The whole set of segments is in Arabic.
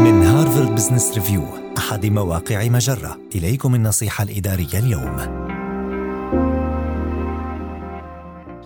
من هارفارد بزنس ريفيو أحد مواقع مجرة. إليكم النصيحة الإدارية اليوم.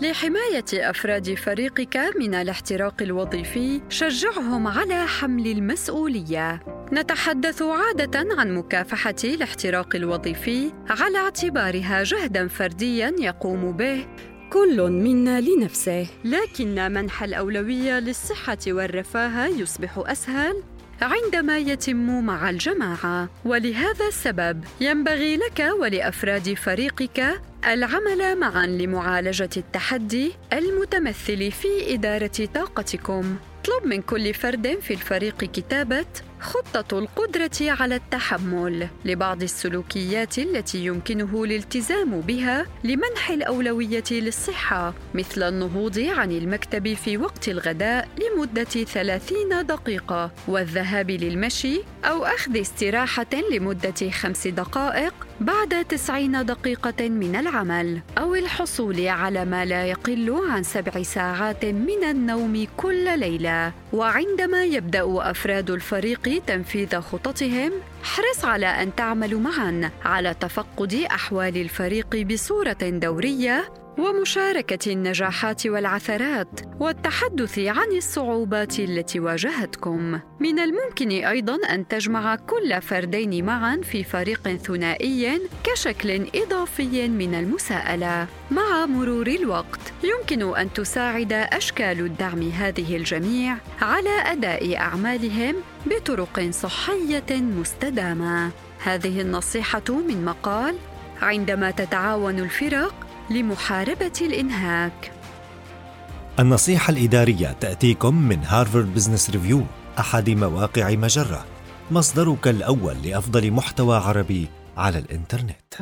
لحماية أفراد فريقك من الاحتراق الوظيفي شجعهم على حمل المسؤولية. نتحدث عادة عن مكافحة الاحتراق الوظيفي على اعتبارها جهدا فرديا يقوم به كل منا لنفسه. لكن منح الأولوية للصحة والرفاه يصبح أسهل. عندما يتم مع الجماعة ولهذا السبب ينبغي لك ولأفراد فريقك العمل معا لمعالجة التحدي المتمثل في إدارة طاقتكم. اطلب من كل فرد في الفريق كتابة خطة القدرة على التحمل لبعض السلوكيات التي يمكنه الالتزام بها لمنح الأولوية للصحة مثل النهوض عن المكتب في وقت الغداء لمدة 30 دقيقة والذهاب للمشي أو أخذ استراحة لمدة خمس دقائق بعد 90 دقيقة من العمل أو الحصول على ما لا يقل عن سبع ساعات من النوم كل ليلة. وعندما يبدأ أفراد الفريق تنفيذ خططهم احرص على أن تعملوا معا على تفقد أحوال الفريق بصورة دورية ومشاركة النجاحات والعثرات والتحدث عن الصعوبات التي واجهتكم. من الممكن أيضا أن تجمع كل فردين معا في فريق ثنائي كشكل إضافي من المساءلة. مع مرور الوقت يمكن أن تساعد أشكال الدعم هذه الجميع على أداء أعمالهم بطرق صحية مستدامة. هذه النصيحة من مقال عندما تتعاون الفرق لمحاربة الإنهاك. النصيحة الإدارية تأتيكم من هارفارد بزنس ريفيو أحد مواقع مجرة، مصدرك الأول لأفضل محتوى عربي على الإنترنت.